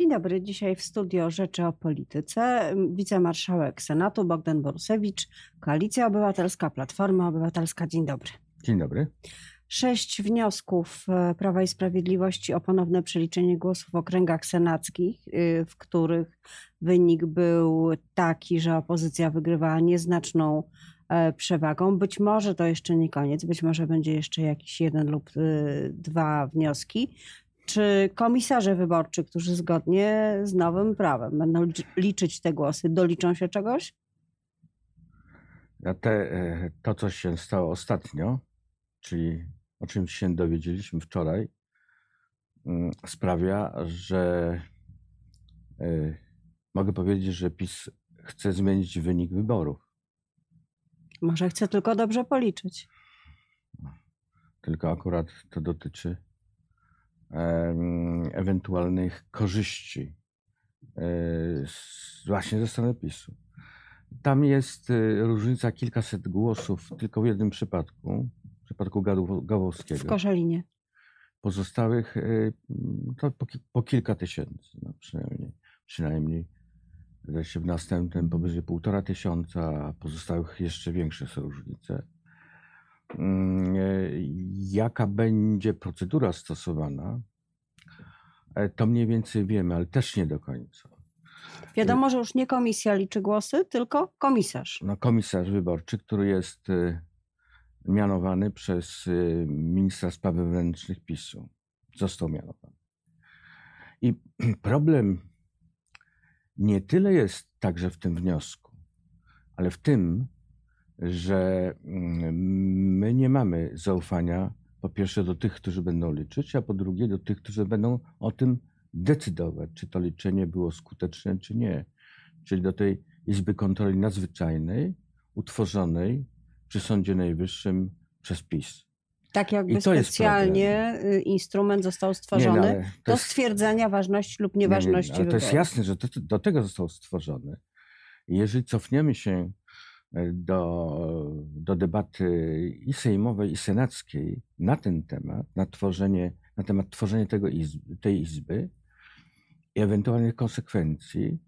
Dzień dobry. Dzisiaj w studio Rzeczy o Polityce wicemarszałek Senatu Bogdan Borusewicz, Koalicja Obywatelska, Platforma Obywatelska. Dzień dobry. Dzień dobry. Sześć wniosków e, Prawa i Sprawiedliwości o ponowne przeliczenie głosów w okręgach senackich, y, w których wynik był taki, że opozycja wygrywała nieznaczną e, przewagą. Być może to jeszcze nie koniec, być może będzie jeszcze jakiś jeden lub dwa wnioski. Czy komisarze wyborczy, którzy zgodnie z nowym prawem będą liczyć te głosy, doliczą się czegoś? Te, e, to, co się stało ostatnio, czyli o czym się dowiedzieliśmy wczoraj, mm, sprawia, że e, mogę powiedzieć, że PiS chce zmienić wynik wyborów. Może chce tylko dobrze policzyć. Tylko akurat to dotyczy ewentualnych korzyści e, właśnie ze strony PiSu. Tam jest e, różnica kilkaset głosów tylko w jednym przypadku, w przypadku Gałowskiego. W Koszalinie. Pozostałych e, to po, po kilka tysięcy, no przynajmniej. przynajmniej. W następnym powyżej półtora tysiąca, a pozostałych jeszcze większe są różnice. Mm, e, jaka będzie procedura stosowana, e, to mniej więcej wiemy, ale też nie do końca. Wiadomo, że już nie komisja liczy głosy, tylko komisarz. No, komisarz wyborczy, który jest e, mianowany przez ministra spraw wewnętrznych PiSu. Został mianowany. I problem nie tyle jest także w tym wniosku, ale w tym, że mm, my nie mamy zaufania po pierwsze do tych, którzy będą liczyć, a po drugie do tych, którzy będą o tym decydować, czy to liczenie było skuteczne, czy nie. Czyli do tej Izby Kontroli Nadzwyczajnej, utworzonej przy Sądzie Najwyższym przez PiS. Tak jakby specjalnie y, instrument został stworzony nie, no, do jest... stwierdzenia ważności lub nieważności nie, nie, ale To jest jasne, że do tego został stworzony. Jeżeli cofniemy się do, do debaty i sejmowej, i senackiej na ten temat, na, tworzenie, na temat tworzenia tego izby, tej izby i ewentualnych konsekwencji,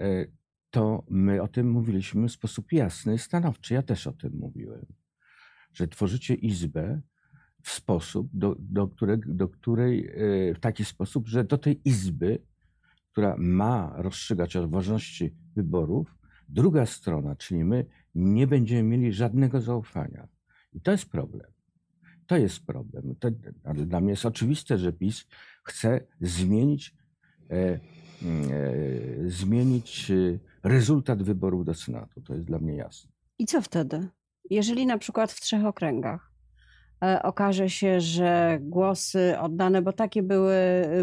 e, to my o tym mówiliśmy w sposób jasny i stanowczy. Ja też o tym mówiłem, że tworzycie izbę w sposób, do, do, które, do której, e, w taki sposób, że do tej izby, która ma rozstrzygać o ważności wyborów, druga strona, czyli my, nie będziemy mieli żadnego zaufania. I to jest problem. To jest problem. To, dla mnie jest oczywiste, że PiS chce zmienić, e, e, zmienić e, rezultat wyborów do Senatu. To jest dla mnie jasne. I co wtedy? Jeżeli na przykład w trzech okręgach okaże się, że głosy oddane, bo takie były,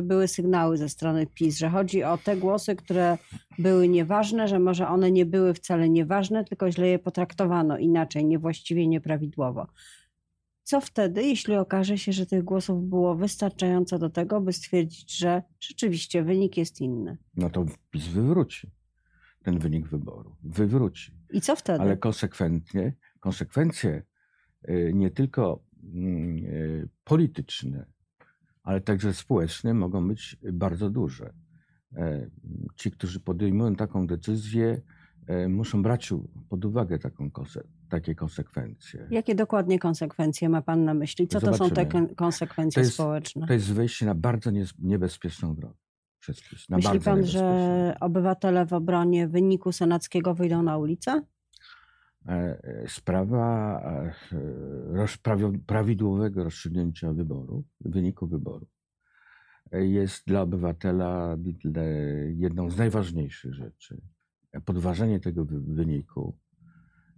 były sygnały ze strony PiS, że chodzi o te głosy, które były nieważne, że może one nie były wcale nieważne, tylko źle je potraktowano inaczej, niewłaściwie, nieprawidłowo. Co wtedy, jeśli okaże się, że tych głosów było wystarczająco do tego, by stwierdzić, że rzeczywiście wynik jest inny? No to PiS wywróci ten wynik wyboru. Wywróci. I co wtedy? Ale konsekwentnie, konsekwencje y, nie tylko e, polityczne, ale także społeczne mogą być bardzo duże. E, ci, którzy podejmują taką decyzję, e, muszą brać pod uwagę taką, takie konsekwencje. Jakie dokładnie konsekwencje ma Pan na myśli? Co Zobaczymy. to są te konsekwencje to jest, społeczne? To jest wejście na bardzo niebezpieczną drogę. Myśli pan, że obywatele w obronie wyniku senackiego wyjdą na ulicę? E, sprawa e, prawidłowego rozstrzygnięcia wyborów, wyniku wyborów e, jest dla obywatela jedną z najważniejszych rzeczy. Podważenie tego wyniku,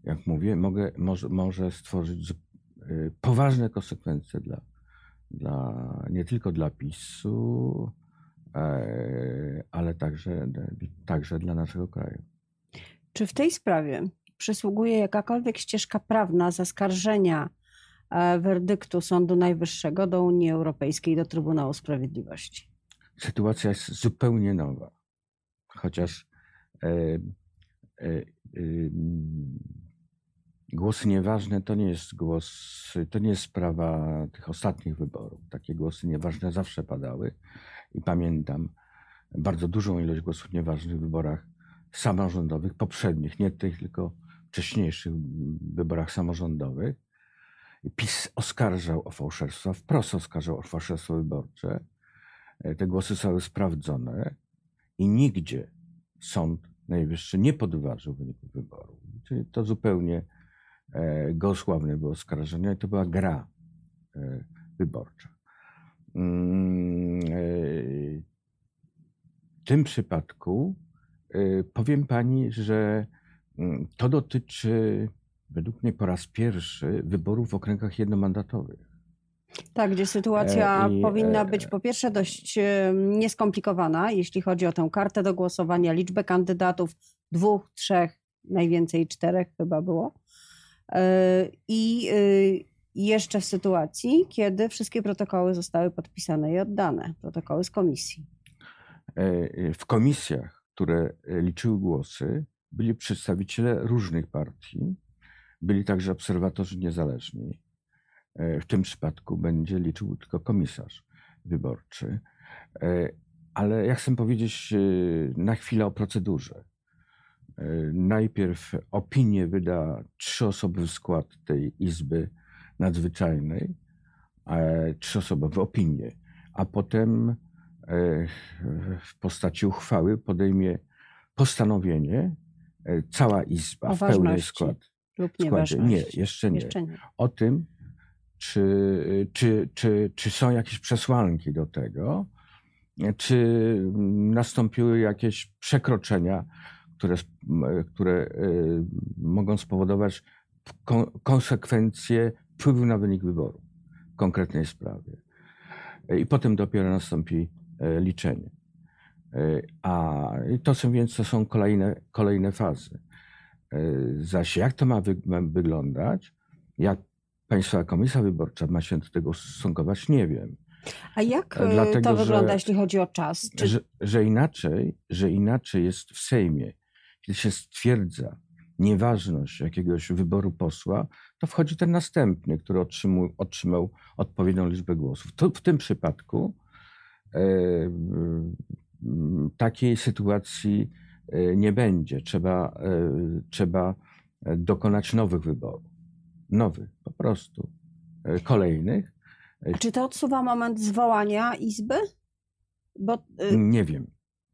jak mówię, mogę, może, może stworzyć poważne konsekwencje dla, dla, nie tylko dla PiSu, ale także, także dla naszego kraju. Czy w tej sprawie przysługuje jakakolwiek ścieżka prawna zaskarżenia e, werdyktu Sądu Najwyższego do Unii Europejskiej, do Trybunału Sprawiedliwości? Sytuacja jest zupełnie nowa. Chociaż e, e, e, głosy nieważne to nie jest głos, to nie jest sprawa tych ostatnich wyborów. Takie głosy nieważne zawsze padały i pamiętam bardzo dużą ilość głosów nieważnych w wyborach samorządowych, poprzednich, nie tych, tylko wcześniejszych wyborach samorządowych. PiS oskarżał o fałszerstwa, wprost oskarżał o fałszerstwo wyborcze. E, te głosy zostały sprawdzone i nigdzie Sąd Najwyższy nie podważył wyników wyborów. Czyli to zupełnie e, gołosławne było oskarżenie i to była gra e, wyborcza. Mm, w tym przypadku powiem pani, że to dotyczy według mnie po raz pierwszy wyborów w okręgach jednomandatowych. Tak, gdzie sytuacja E, i, powinna e, być po pierwsze dość nieskomplikowana, jeśli chodzi o tę kartę do głosowania, liczbę kandydatów, dwóch, trzech, najwięcej czterech chyba było. E, I e, jeszcze w sytuacji, kiedy wszystkie protokoły zostały podpisane i oddane, protokoły z komisji. W komisjach, które liczyły głosy, byli przedstawiciele różnych partii, byli także obserwatorzy niezależni. E, W tym przypadku będzie liczył tylko komisarz wyborczy. E, Ale ja chcę powiedzieć e, na chwilę o procedurze. Najpierw opinię wyda trzyosobowy skład tej Izby Nadzwyczajnej, trzyosobowe opinie, a potem w postaci uchwały podejmie postanowienie cała Izba w pełnej skład, Lub składzie. Nie, jeszcze nie. Jeszcze nie. O tym, czy, czy, czy, czy są jakieś przesłanki do tego, czy nastąpiły jakieś przekroczenia, które, sp- które mogą spowodować kon- konsekwencje wpływu na wynik wyboru w konkretnej sprawie. I potem dopiero nastąpi e, liczenie. E, A to są więc to są kolejne, kolejne fazy. E, Zaś jak to ma, wy, ma wyglądać, jak Państwowa Komisja Wyborcza ma się do tego ustosunkować, nie wiem. A jak E, dlatego, to że- wygląda, jeśli chodzi o czas? Czy Że, że, inaczej, że inaczej jest w Sejmie, kiedy się stwierdza nieważność jakiegoś wyboru posła, to wchodzi ten następny, który otrzymał, otrzymał odpowiednią liczbę głosów. To w tym przypadku takiej sytuacji e, nie będzie. Trzeba, e, trzeba dokonać nowych wyborów. Nowych, po prostu. E, Kolejnych. A czy to odsuwa moment zwołania Izby? Bo y, Nie wiem.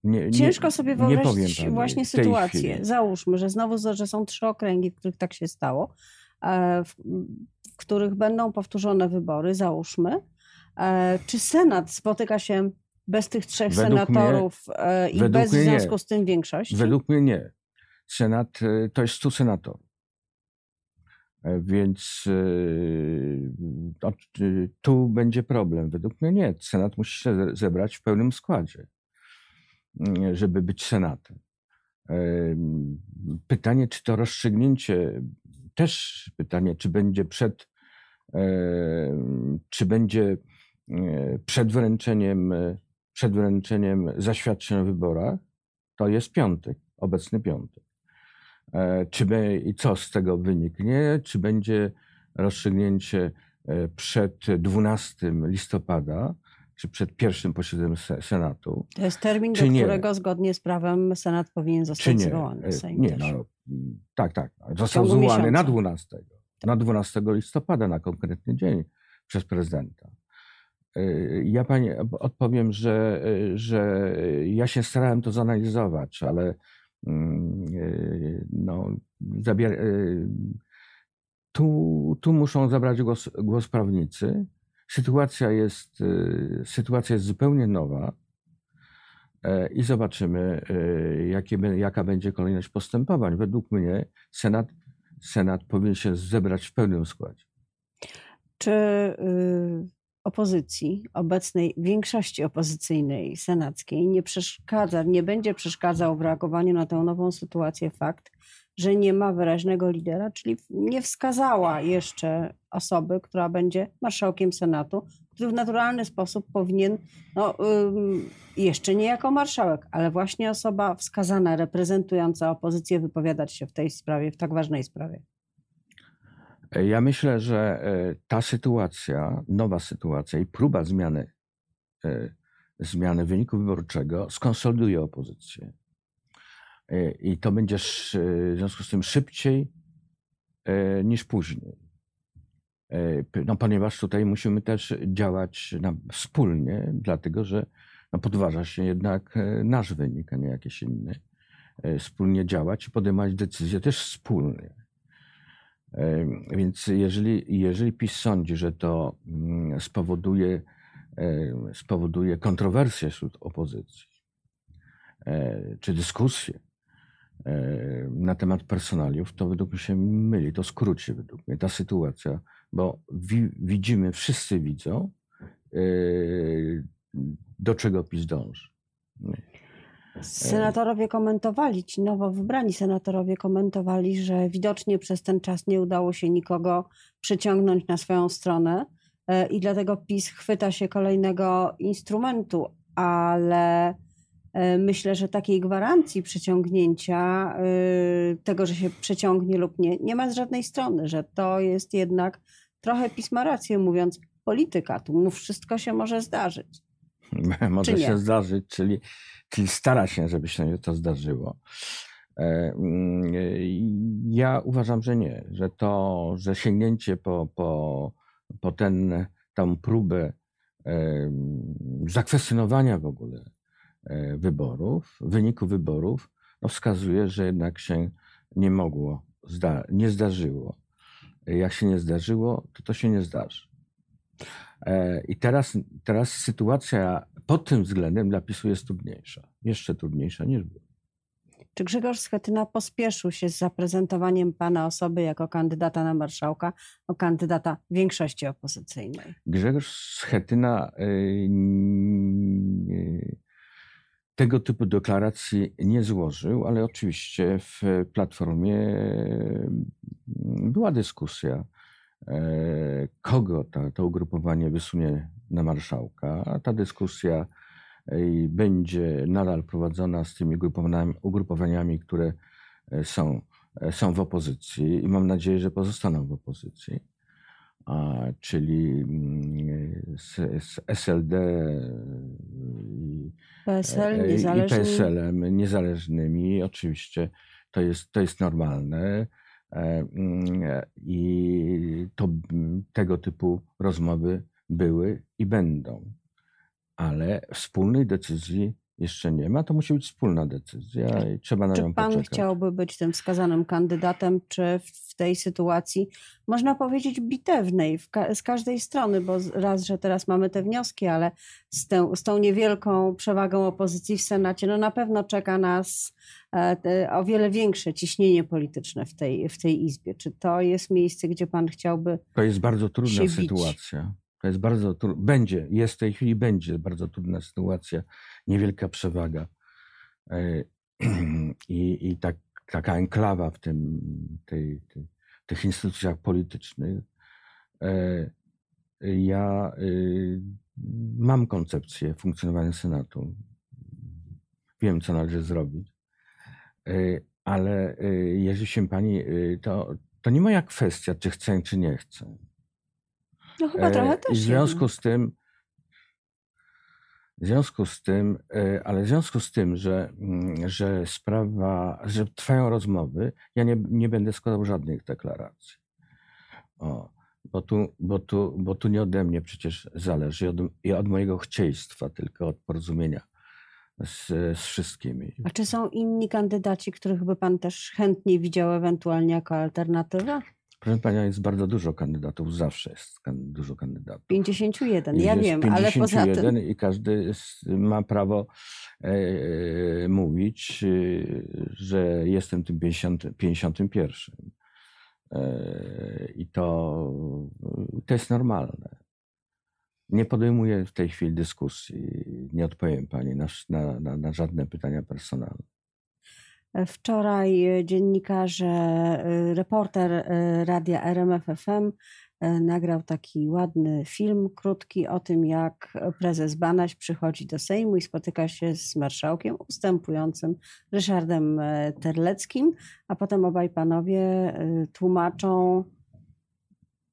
Nie, ciężko sobie nie powiem wyobrazić właśnie sytuację. chwili. Załóżmy, że znowu że są trzy okręgi, w których tak się stało, e, w, w których będą powtórzone wybory, załóżmy. E, Czy Senat spotyka się bez tych trzech Według mnie- senatorów e, i bez w mnie nie. związku z tym większości? Według mnie nie. Senat e, to jest 100 senatorów. E, Więc e, tu będzie problem. Według mnie nie. Senat musi się ze- zebrać w pełnym składzie, mm, żeby być senatem. Pytanie, czy to rozstrzygnięcie, też pytanie, czy będzie przed, czy będzie przed wręczeniem, przed wręczeniem zaświadczeń o wyborach, to jest piątek, obecny piątek. E, Czy be, i co z tego wyniknie? Czy będzie rozstrzygnięcie e, przed 12 listopada, czy przed pierwszym posiedzeniem se- Senatu? To jest termin, do nie? którego zgodnie z prawem Senat powinien zostać nie? zwołany. E, Sejm Nie, no, tak, tak. Został zwołany na miesiąca. 12. Na 12 listopada, na konkretny dzień przez prezydenta. E, Ja pani odpowiem, że, e, że ja się starałem to zanalizować, ale mm, e, no, zabier- tu, tu muszą zabrać głos, głos prawnicy. Sytuacja jest, sytuacja jest zupełnie nowa i zobaczymy, jakie, jaka będzie kolejność postępowań. Według mnie Senat, Senat powinien się zebrać w pełnym składzie. Czy y, opozycji, obecnej większości opozycyjnej senackiej nie przeszkadza, nie będzie przeszkadzał w reagowaniu na tę nową sytuację fakt, że nie ma wyraźnego lidera, czyli nie wskazała jeszcze osoby, która będzie marszałkiem Senatu, który w naturalny sposób powinien, no, jeszcze nie jako marszałek, ale właśnie osoba wskazana, reprezentująca opozycję, wypowiadać się w tej sprawie, w tak ważnej sprawie. E, Ja myślę, że e, ta sytuacja, nowa sytuacja i próba zmiany e, zmiany wyniku wyborczego skonsoliduje opozycję. I to będzie w związku z tym szybciej niż później. No, ponieważ tutaj musimy też działać wspólnie, dlatego że no, podważa się jednak nasz wynik, a nie jakiś inny. Wspólnie działać i podejmować decyzje też wspólnie. Więc jeżeli, jeżeli PiS sądzi, że to mm, spowoduje, spowoduje kontrowersje wśród opozycji, e, czy dyskusje na temat personaliów, to według mnie się myli, to skróci według mnie ta sytuacja, bo wi widzimy, wszyscy widzą, e, do czego PiS dąży. Senatorowie komentowali, ci nowo wybrani senatorowie komentowali, że widocznie przez ten czas nie udało się nikogo przyciągnąć na swoją stronę e, i dlatego PiS chwyta się kolejnego instrumentu, ale e, myślę, że takiej gwarancji przyciągnięcia, e, tego, że się przeciągnie lub nie, nie ma z żadnej strony, że to jest jednak trochę PiS ma rację mówiąc polityka, tu mów wszystko się może zdarzyć. może się zdarzyć, czyli czyli stara się, żeby się to zdarzyło. E, mm, ja uważam, że nie, że to, że sięgnięcie po, po, po ten, tą próbę e, zakwestionowania w ogóle e, wyborów, wyniku wyborów, no wskazuje, że jednak się nie mogło, nie zdarzyło. Jak się nie zdarzyło, to to się nie zdarzy. I teraz, teraz sytuacja pod tym względem dla PiSu jest trudniejsza. Jeszcze trudniejsza niż była. Czy Grzegorz Schetyna pospieszył się z zaprezentowaniem pana osoby jako kandydata na marszałka, o kandydata większości opozycyjnej? Grzegorz Schetyna yy, tego typu deklaracji nie złożył, ale oczywiście w Platformie była dyskusja, kogo ta, to ugrupowanie wysunie na marszałka. A ta dyskusja będzie nadal prowadzona z tymi ugrupowaniami, które e, są, e, są w opozycji i mam nadzieję, że pozostaną w opozycji. A, czyli mm, z, z SLD i, PSL, e, i PSL-em niezależnymi. Oczywiście to jest, to jest normalne. Mm, I to, tego typu rozmowy były i będą. Ale wspólnej decyzji jeszcze nie ma, to musi być wspólna decyzja i trzeba na czy nią pan poczekać. chciałby być tym wskazanym kandydatem, czy w tej sytuacji, można powiedzieć, bitewnej ka z każdej strony, bo raz, że teraz mamy te wnioski, ale z, tę, z tą niewielką przewagą opozycji w Senacie, no na pewno czeka nas e, o wiele większe ciśnienie polityczne w tej, w tej Izbie. Czy to jest miejsce, gdzie pan chciałby To jest bardzo trudna sytuacja. Bić? To jest bardzo trudne. Będzie, jest w tej chwili, będzie bardzo trudna sytuacja, niewielka przewaga. E, I, i tak, taka enklawa w tym, tej, tej, tych instytucjach politycznych. E, ja y, mam koncepcję funkcjonowania Senatu. Wiem, co należy zrobić. E, ale y, jeżeli się pani, y, to, to nie moja kwestia, czy chcę, czy nie chcę. No chyba trochę też. W związku z tym, w związku z tym, e, ale w związku z tym, że, mm, że sprawa, że trwają rozmowy, ja nie, nie będę składał żadnych deklaracji. O, bo, tu, bo, tu, bo tu nie ode mnie przecież zależy, od, i od mojego chcieństwa, tylko od porozumienia z, z wszystkimi. A czy są inni kandydaci, których by pan też chętnie widział ewentualnie jako alternatywę? Proszę Pania, jest bardzo dużo kandydatów, zawsze jest dużo kandydatów. 51, ja wiem, ale poza tym... i każdy ma prawo e, e, mówić, e, że jestem tym 50, 51. E, I to, to jest normalne. Nie podejmuję w tej chwili dyskusji, nie odpowiem Pani na, na, na żadne pytania personalne. Wczoraj e, dziennikarze, e, reporter e, radia RMFFM nagrał taki ładny film, krótki, o tym, jak prezes Banaś przychodzi do Sejmu i spotyka się z marszałkiem ustępującym Ryszardem Terleckim, a potem obaj panowie tłumaczą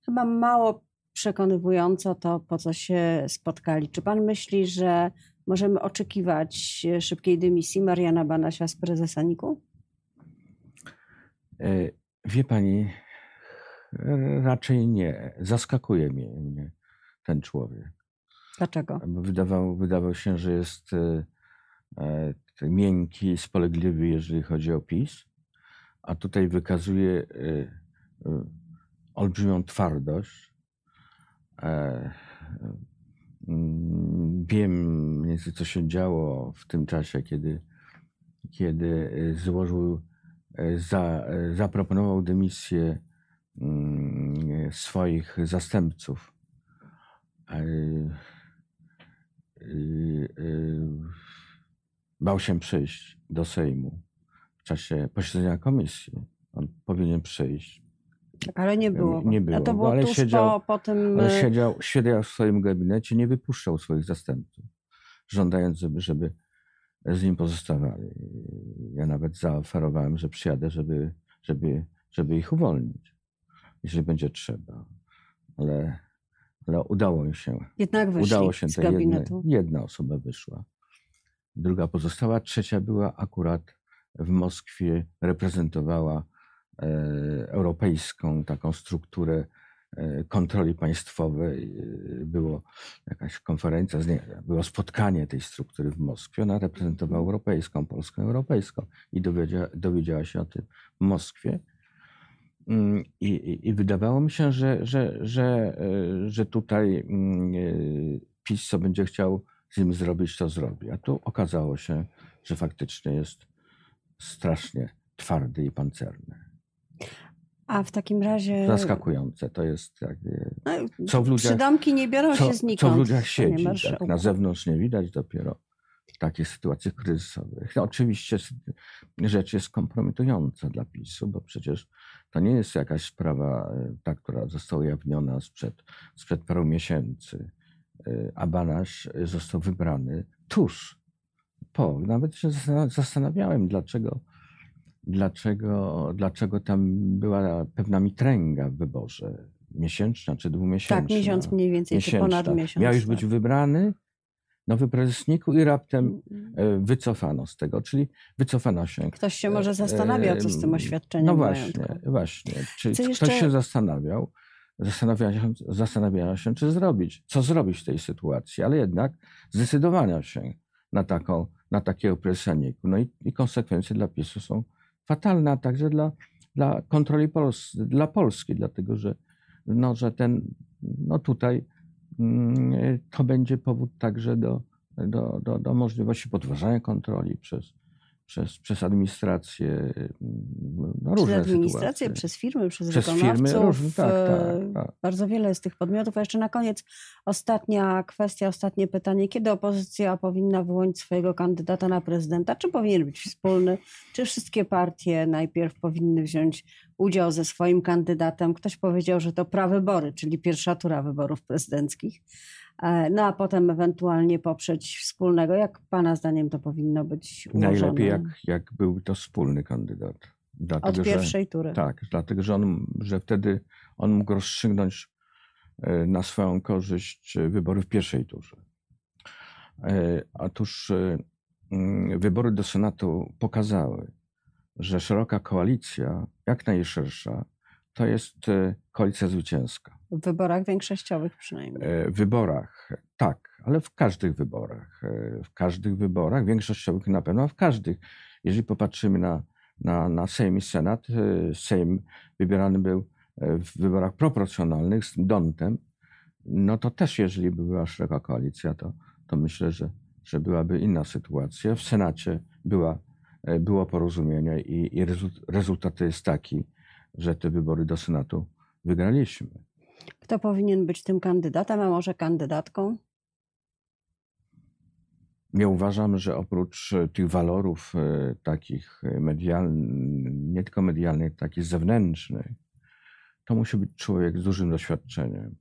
chyba mało przekonywująco to, po co się spotkali. Czy pan myśli, że możemy oczekiwać e, szybkiej dymisji Mariana Banasia z prezesa NIK-u? E, Wie pani, raczej nie. Zaskakuje mnie, ten człowiek. Dlaczego? Wydawał, wydawał się, że jest e, e, miękki, spolegliwy, jeżeli chodzi o PiS, a tutaj wykazuje e, e, olbrzymią twardość. Wiem mniej co się działo w tym czasie, kiedy, kiedy e, złożył, e, za, e, zaproponował dymisję mm, swoich zastępców. Bał się przyjść do Sejmu w czasie posiedzenia komisji. On powinien przyjść. Ale nie było. nie A było, to było ale tuż siedział- po, po tym... Ale e, siedział, siedział w swoim gabinecie, nie wypuszczał swoich zastępców, żądając, żeby, żeby z nim pozostawali. Ja nawet zaoferowałem, że przyjadę, żeby, żeby, żeby ich uwolnić, jeśli będzie trzeba. Ale, ale udało mi się. Jednak wyszli Udało się z gabinetu. jedna osoba wyszła. Druga pozostała, trzecia była akurat w Moskwie, reprezentowała europejską taką strukturę e, kontroli państwowej. E, Było jakaś konferencja, było spotkanie tej struktury w Moskwie. Ona reprezentowała europejską, polską, europejską i dowiedziała, dowiedziała się o tym w Moskwie. Mm, I, i, I wydawało mi się, że, że, że, e, że tutaj mm, e, PiS, co będzie chciał z nim zrobić, to zrobi. A tu okazało się, że faktycznie jest strasznie twardy i pancerny. A w takim razie... Zaskakujące. To jest jakby, No, co w ludziach, Przydomki nie biorą co, się znikąd. co w ludziach siedzi. Tak, na zewnątrz nie widać dopiero w takich sytuacjach kryzysowych. No, oczywiście rzecz jest kompromitująca dla PiSu, bo przecież to nie jest jakaś sprawa, e, ta, która została ujawniona sprzed, sprzed paru miesięcy. E, A e, został wybrany tuż po. Nawet się zastan- zastanawiałem, dlaczego, dlaczego, dlaczego tam była pewna mitręga w wyborze. Miesięczna czy dwumiesięczna Tak, miesiąc mniej więcej, czy ponad miesiąc. Miał już tak. być wybrany nowy prezes NIK-u i raptem Mm, e, wycofano z tego, czyli wycofano się. Ktoś się może zastanawiał, co z tym Em, oświadczeniem No właśnie, właśnie. Czy Co ktoś jeszcze- się zastanawiał, zastanawiał się, zastanawiała się, czy zrobić, co zrobić w tej sytuacji, ale jednak zdecydowano się na, taką, na takiego prezesa NIK-u. No i, i konsekwencje dla PiSu są fatalne, a także dla, dla kontroli Pols dla Polski, dlatego że, no, że ten, no tutaj mm, to będzie powód także do, do, do, do możliwości podważania kontroli przez, przez, przez administrację. mm, No, Przez różne administrację, sytuacje. przez firmy, przez, Przez wykonawców. firmy różne, tak, e, tak, tak. Bardzo wiele jest tych podmiotów. A jeszcze na koniec ostatnia kwestia, ostatnie pytanie. Kiedy opozycja powinna wyłonić swojego kandydata na prezydenta? Czy powinien być wspólny? Czy wszystkie partie najpierw powinny wziąć udział ze swoim kandydatem? Ktoś powiedział, że to prawybory, czyli pierwsza tura wyborów prezydenckich. E, No a potem ewentualnie poprzeć wspólnego. Jak pana zdaniem to powinno być ułożone? Najlepiej, jak, jak był to wspólny kandydat. Dlatego, Od że- pierwszej tury. Tak, dlatego że, on, że wtedy on mógł rozstrzygnąć e, na swoją korzyść e, wybory w pierwszej turze. Otóż mm, wybory do Senatu pokazały, że szeroka koalicja, jak najszersza, to jest koalicja zwycięska. W wyborach większościowych przynajmniej. E, W wyborach, tak, ale w każdych wyborach. e, W każdych wyborach, większościowych na pewno, a w każdych. Jeżeli popatrzymy na, na, na Sejm i Senat, e, Sejm wybierany był w wyborach proporcjonalnych z Dontem, no to też jeżeli by była szeroka koalicja, to, to myślę, że, że byłaby inna sytuacja. W Senacie była, było porozumienie i, i rezult- rezultat jest taki, że te wybory do Senatu wygraliśmy. Kto powinien być tym kandydatem, a może kandydatką? Ja uważam, że oprócz e, tych walorów e, takich medialnych, nie tylko medialnych, takich zewnętrznych, to musi być człowiek z dużym doświadczeniem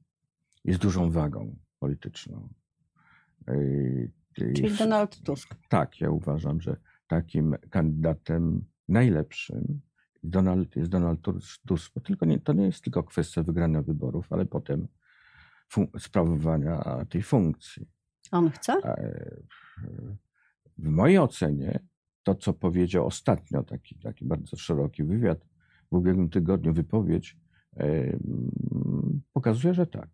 i z dużą wagą polityczną. E, Czyli Donald Tusk. Tak, ja uważam, że takim kandydatem najlepszym Donald, jest Donald Tus- Tusk. Tylko nie, to nie jest tylko kwestia wygrania wyborów, ale potem sprawowania tej funkcji. On chce? W mojej ocenie to, co powiedział ostatnio, taki, taki bardzo szeroki wywiad w ubiegłym tygodniu, wypowiedź, pokazuje, że tak.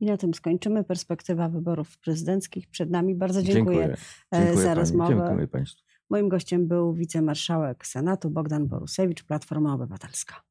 I na tym skończymy. Perspektywa wyborów prezydenckich przed nami. Bardzo dziękuję, Dziękuję, e, dziękuję za pani, rozmowę. Dziękuję Państwu. Moim gościem był wicemarszałek Senatu Bogdan Borusewicz, Platforma Obywatelska.